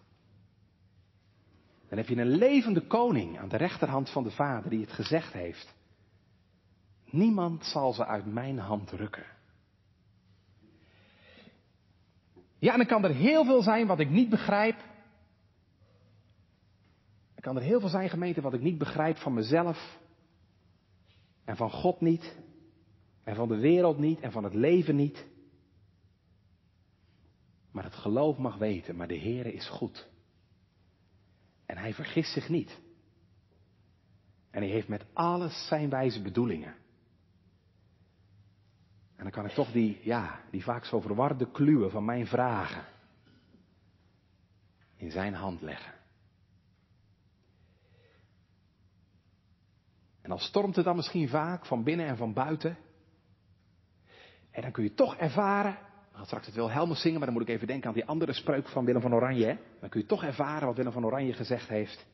Dan heb je een levende koning aan de rechterhand van de Vader die het gezegd heeft. Niemand zal ze uit mijn hand rukken. Ja, en dan kan er heel veel zijn wat ik niet begrijp. Er kan er heel veel zijn, gemeente, wat ik niet begrijp van mezelf. En van God niet. En van de wereld niet. En van het leven niet. Maar het geloof mag weten, maar de Heere is goed. En hij vergist zich niet. En hij heeft met alles zijn wijze bedoelingen. En dan kan ik toch die, ja, die vaak zo verwarde kluwen van mijn vragen in zijn hand leggen. En dan stormt het dan misschien vaak van binnen en van buiten. En dan kun je toch ervaren, ik ga straks het Wilhelmus zingen, maar dan moet ik even denken aan die andere spreuk van Willem van Oranje. Hè? Dan kun je toch ervaren wat Willem van Oranje gezegd heeft.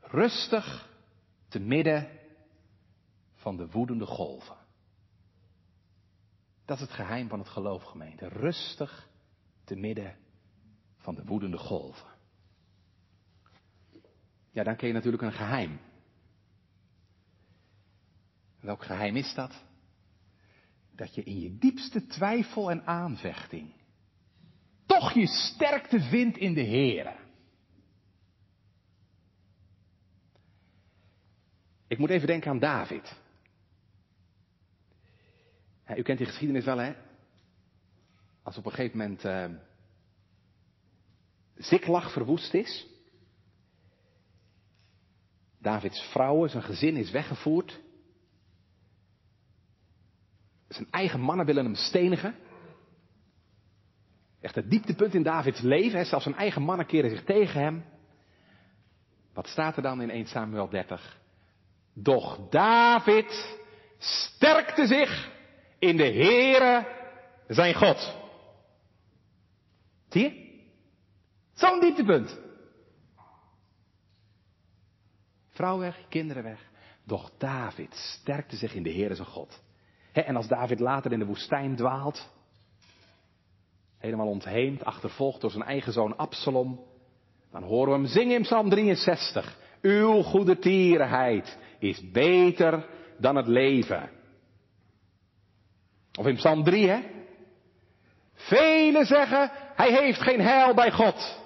Rustig te midden van de woedende golven. Dat is het geheim van het geloof, gemeente. Rustig te midden van de woedende golven. Ja, dan ken je natuurlijk een geheim. Welk geheim is dat? Dat je in je diepste twijfel en aanvechting toch je sterkte vindt in de Heer. Ik moet even denken aan David. u kent die geschiedenis wel, hè? Als op een gegeven moment uh, Ziklag verwoest is. Davids vrouwen, zijn gezin is weggevoerd. Zijn eigen mannen willen hem stenigen. Echt het dieptepunt in Davids leven. Hè? Zelfs zijn eigen mannen keren zich tegen hem. Wat staat er dan in 1 Samuel 30? Doch David sterkte zich in de Heere zijn God. Zie je? Zo'n dieptepunt. Vrouw weg, kinderen weg. Doch David sterkte zich in de Heere zijn God en als David later in de woestijn dwaalt, helemaal ontheemd, achtervolgd door zijn eigen zoon Absalom, dan horen we hem zingen in Psalm 63. Uw goede tierenheid is beter dan het leven. Of in Psalm 3, hè? Velen zeggen, hij heeft geen heil bij God.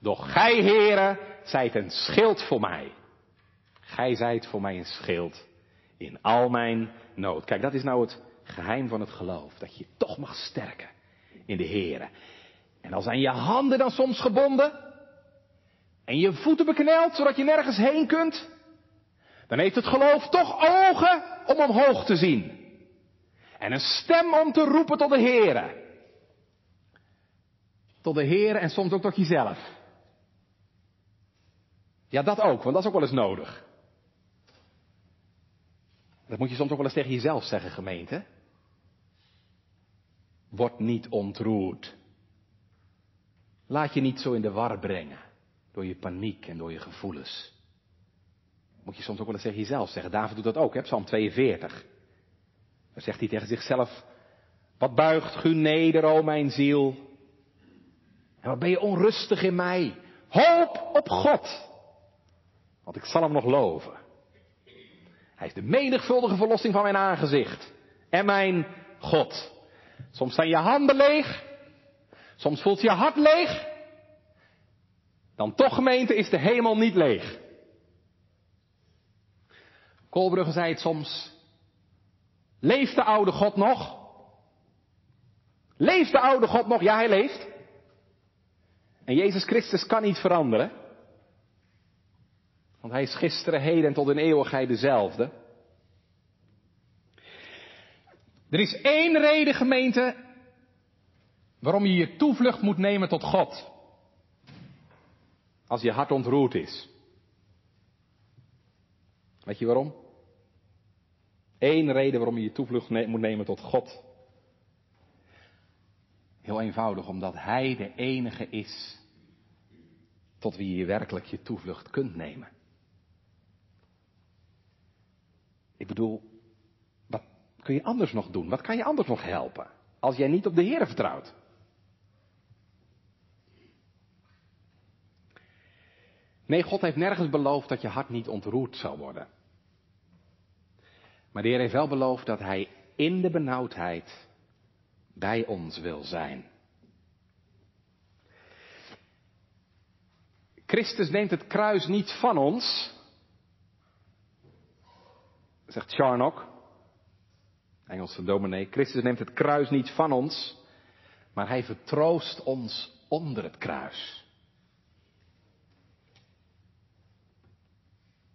Doch gij, heren, zijt een schild voor mij. Gij zijt voor mij een schild in al mijn nood. Kijk, dat is nou het geheim van het geloof. Dat je toch mag sterken in de Here. En al zijn je handen dan soms gebonden. En je voeten bekneld zodat je nergens heen kunt. Dan heeft het geloof toch ogen om omhoog te zien. En een stem om te roepen tot de Here. Tot de Here en soms ook tot jezelf. Ja, dat ook, want dat is ook wel eens nodig. Dat moet je soms ook wel eens tegen jezelf zeggen, gemeente. Word niet ontroerd. Laat je niet zo in de war brengen door je paniek en door je gevoelens. Moet je soms ook wel eens tegen jezelf zeggen. David doet dat ook, hè? Psalm 42. Dan zegt hij tegen zichzelf, wat buigt u neder, o mijn ziel. En wat ben je onrustig in mij. Hoop op God. Want ik zal hem nog loven. Hij is de menigvuldige verlossing van mijn aangezicht. En mijn God. Soms zijn je handen leeg. Soms voelt je hart leeg. Dan toch gemeente is de hemel niet leeg. Kolbrugge zei het soms. Leeft de oude God nog? Leeft de oude God nog? Ja, hij leeft. En Jezus Christus kan niet veranderen. Want hij is gisteren, heden en tot in eeuwigheid dezelfde. Er is één reden, gemeente, waarom je je toevlucht moet nemen tot God. Als je hart ontroerd is. Weet je waarom? Eén reden waarom je je toevlucht moet nemen tot God. Heel eenvoudig, omdat Hij de enige is tot wie je werkelijk je toevlucht kunt nemen. Ik bedoel, wat kun je anders nog doen? Wat kan je anders nog helpen? Als jij niet op de Heer vertrouwt. Nee, God heeft nergens beloofd dat je hart niet ontroerd zal worden. Maar de Heer heeft wel beloofd dat Hij in de benauwdheid bij ons wil zijn. Christus neemt het kruis niet van ons, zegt Charnock, Engelse dominee. Christus neemt het kruis niet van ons, maar hij vertroost ons onder het kruis.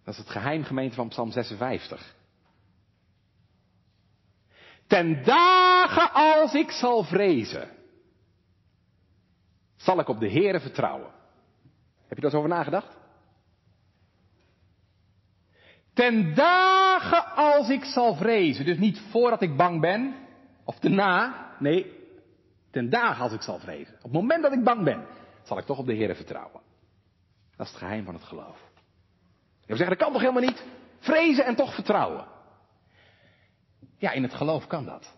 Dat is het geheim gemeente van Psalm 56. Ten dagen als ik zal vrezen, zal ik op de Heere vertrouwen. Heb je daar eens over nagedacht? Ten dagen als ik zal vrezen. Dus niet voordat ik bang ben, of daarna. Nee, ten dagen als ik zal vrezen. Op het moment dat ik bang ben, zal ik toch op de Heer vertrouwen. Dat is het geheim van het geloof. Je zeggen, dat kan toch helemaal niet? Vrezen en toch vertrouwen. Ja, in het geloof kan dat.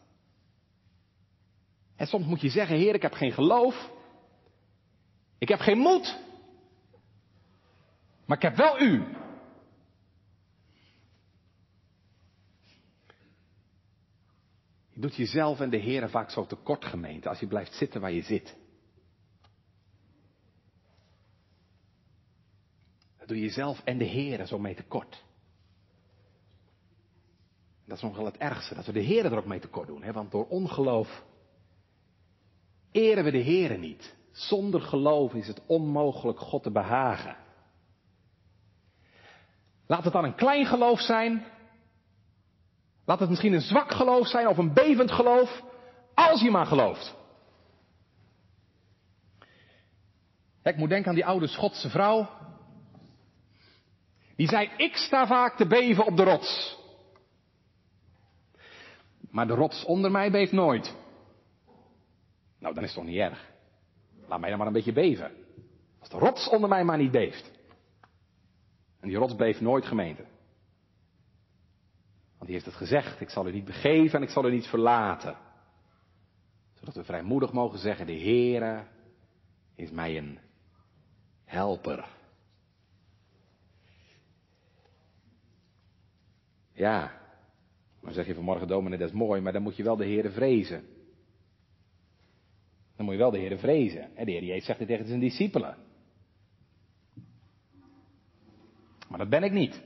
En soms moet je zeggen, Heer, ik heb geen geloof. Ik heb geen moed. Maar ik heb wel u. Je doet jezelf en de Heer vaak zo tekort gemeente als je blijft zitten waar je zit. Doe je jezelf en de Heer zo mee tekort. Dat is nog wel het ergste, dat we de Heer er ook mee tekort doen. Hè? Want door ongeloof eren we de Heer niet. Zonder geloof is het onmogelijk God te behagen. Laat het dan een klein geloof zijn. Laat het misschien een zwak geloof zijn of een bevend geloof. Als je maar gelooft. Ik moet denken aan die oude Schotse vrouw. Die zei, ik sta vaak te beven op de rots. Maar de rots onder mij beeft nooit. Nou, dan is het toch niet erg. Laat mij dan maar een beetje beven. Als de rots onder mij maar niet beeft. En die rots beeft nooit gemeente. Want die heeft het gezegd, ik zal u niet begeven en ik zal u niet verlaten. Zodat we vrijmoedig mogen zeggen, de Heere is mij een helper. Ja, maar zeg je vanmorgen, dominee, dat is mooi, maar dan moet je wel de Heere vrezen. Dan moet je wel de Heere vrezen. En de Heer Jezus zegt het tegen zijn discipelen. Maar dat ben ik niet.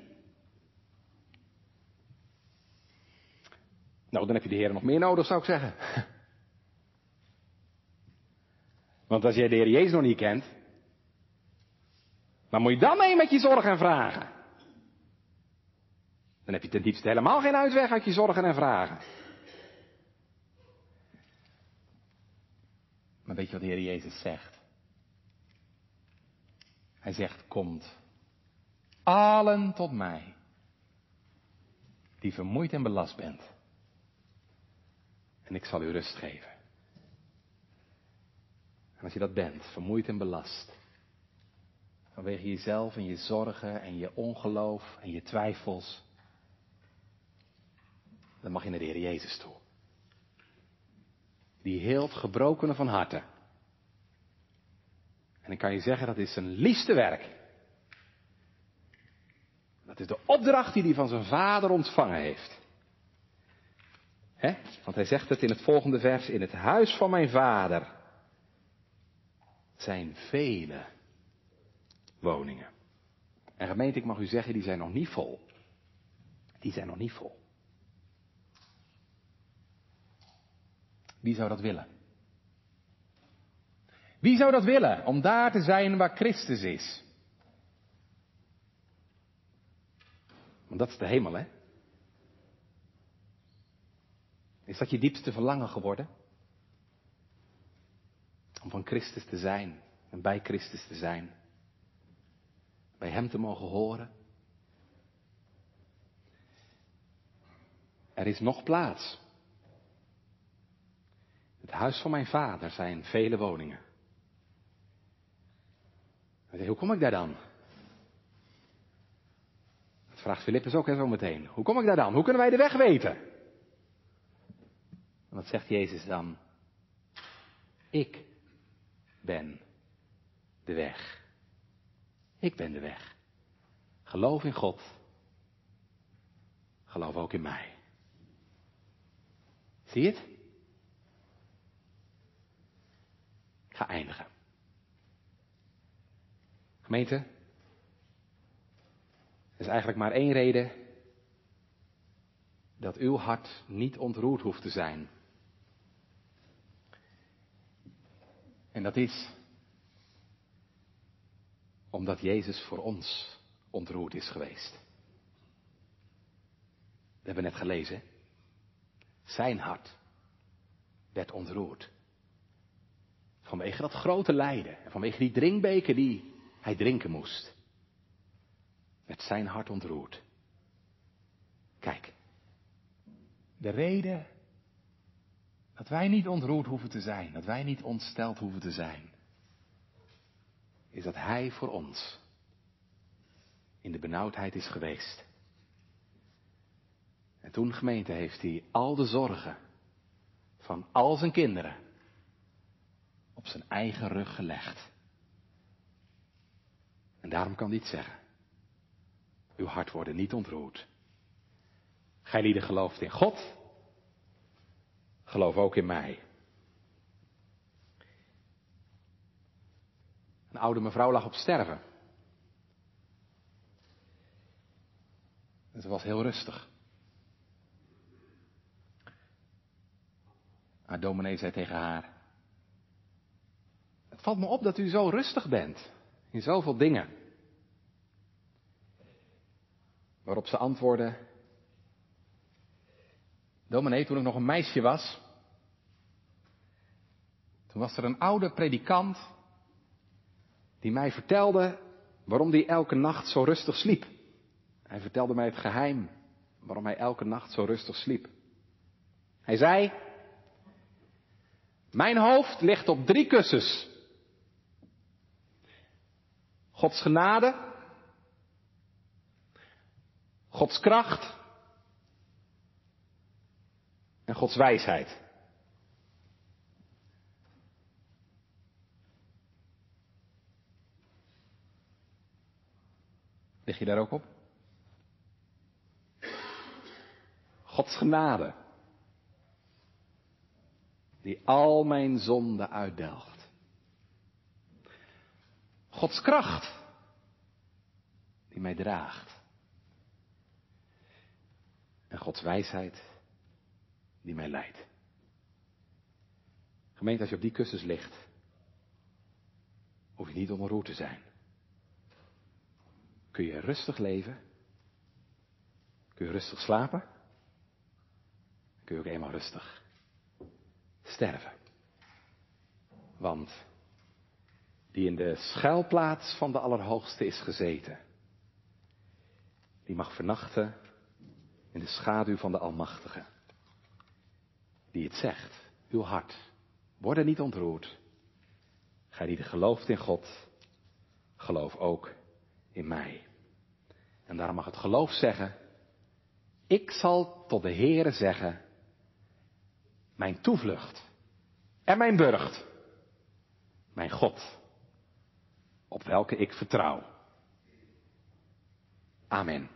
Nou, dan heb je de Heer nog meer nodig, zou ik zeggen. (laughs) Want als jij de Heer Jezus nog niet kent, waar moet je dan mee met je zorgen en vragen? Dan heb je ten diepste helemaal geen uitweg uit je zorgen en vragen. Maar weet je wat de Heer Jezus zegt? Hij zegt, komt allen tot mij, die vermoeid en belast bent. En ik zal u rust geven. En als je dat bent, vermoeid en belast, vanwege jezelf en je zorgen en je ongeloof en je twijfels, dan mag je naar de Heer Jezus toe. Die heelt gebrokenen van harte. En ik kan je zeggen, dat is zijn liefste werk. Dat is de opdracht die hij van zijn vader ontvangen heeft. Want hij zegt het in het volgende vers, in het huis van mijn vader zijn vele woningen. En gemeente, ik mag u zeggen, die zijn nog niet vol. Die zijn nog niet vol. Wie zou dat willen? Wie zou dat willen om daar te zijn waar Christus is? Want dat is de hemel, hè? Is dat je diepste verlangen geworden? Om van Christus te zijn en bij Christus te zijn. Bij Hem te mogen horen. Er is nog plaats. Het huis van mijn vader zijn vele woningen. Hoe kom ik daar dan? Dat vraagt Filippus ook zo meteen. Hoe kom ik daar dan? Hoe kunnen wij de weg weten? Wat zegt Jezus dan? Ik ben de weg. Ik ben de weg. Geloof in God. Geloof ook in mij. Zie je het? Ga eindigen. Gemeente, er is eigenlijk maar één reden dat uw hart niet ontroerd hoeft te zijn. En dat is omdat Jezus voor ons ontroerd is geweest. We hebben net gelezen. Zijn hart werd ontroerd. Vanwege dat grote lijden en vanwege die drinkbeker die hij drinken moest. Werd zijn hart ontroerd. Kijk, de reden dat wij niet ontroerd hoeven te zijn, dat wij niet ontsteld hoeven te zijn, is dat Hij voor ons in de benauwdheid is geweest. En toen gemeente heeft Hij al de zorgen van al zijn kinderen op zijn eigen rug gelegd. En daarom kan hij het zeggen. Uw hart worden niet ontroerd. Gij lieden gelooft in God, geloof ook in mij. Een oude mevrouw lag op sterven. Het was heel rustig. Haar dominee zei tegen haar: Het valt me op dat u zo rustig bent in zoveel dingen. Waarop ze antwoordde: Dominee, toen ik nog een meisje was, toen was er een oude predikant die mij vertelde waarom hij elke nacht zo rustig sliep. Hij vertelde mij het geheim waarom hij elke nacht zo rustig sliep. Hij zei, mijn hoofd ligt op drie kussens. Gods genade, Gods kracht en Gods wijsheid. Lig je daar ook op? Gods genade. Die al mijn zonden uitdelgt. Gods kracht. Die mij draagt. En Gods wijsheid. Die mij leidt. Gemeente, als je op die kussens ligt. Hoef je niet onroerd te zijn. Kun je rustig leven? Kun je rustig slapen? Kun je ook eenmaal rustig sterven? Want die in de schuilplaats van de Allerhoogste is gezeten, die mag vernachten in de schaduw van de Almachtige. Die het zegt, uw hart, word er niet ontroerd. Gij die gelooft in God, geloof ook in mij. En daarom mag het geloof zeggen, ik zal tot de Heere zeggen, mijn toevlucht en mijn burcht, mijn God, op welke ik vertrouw. Amen.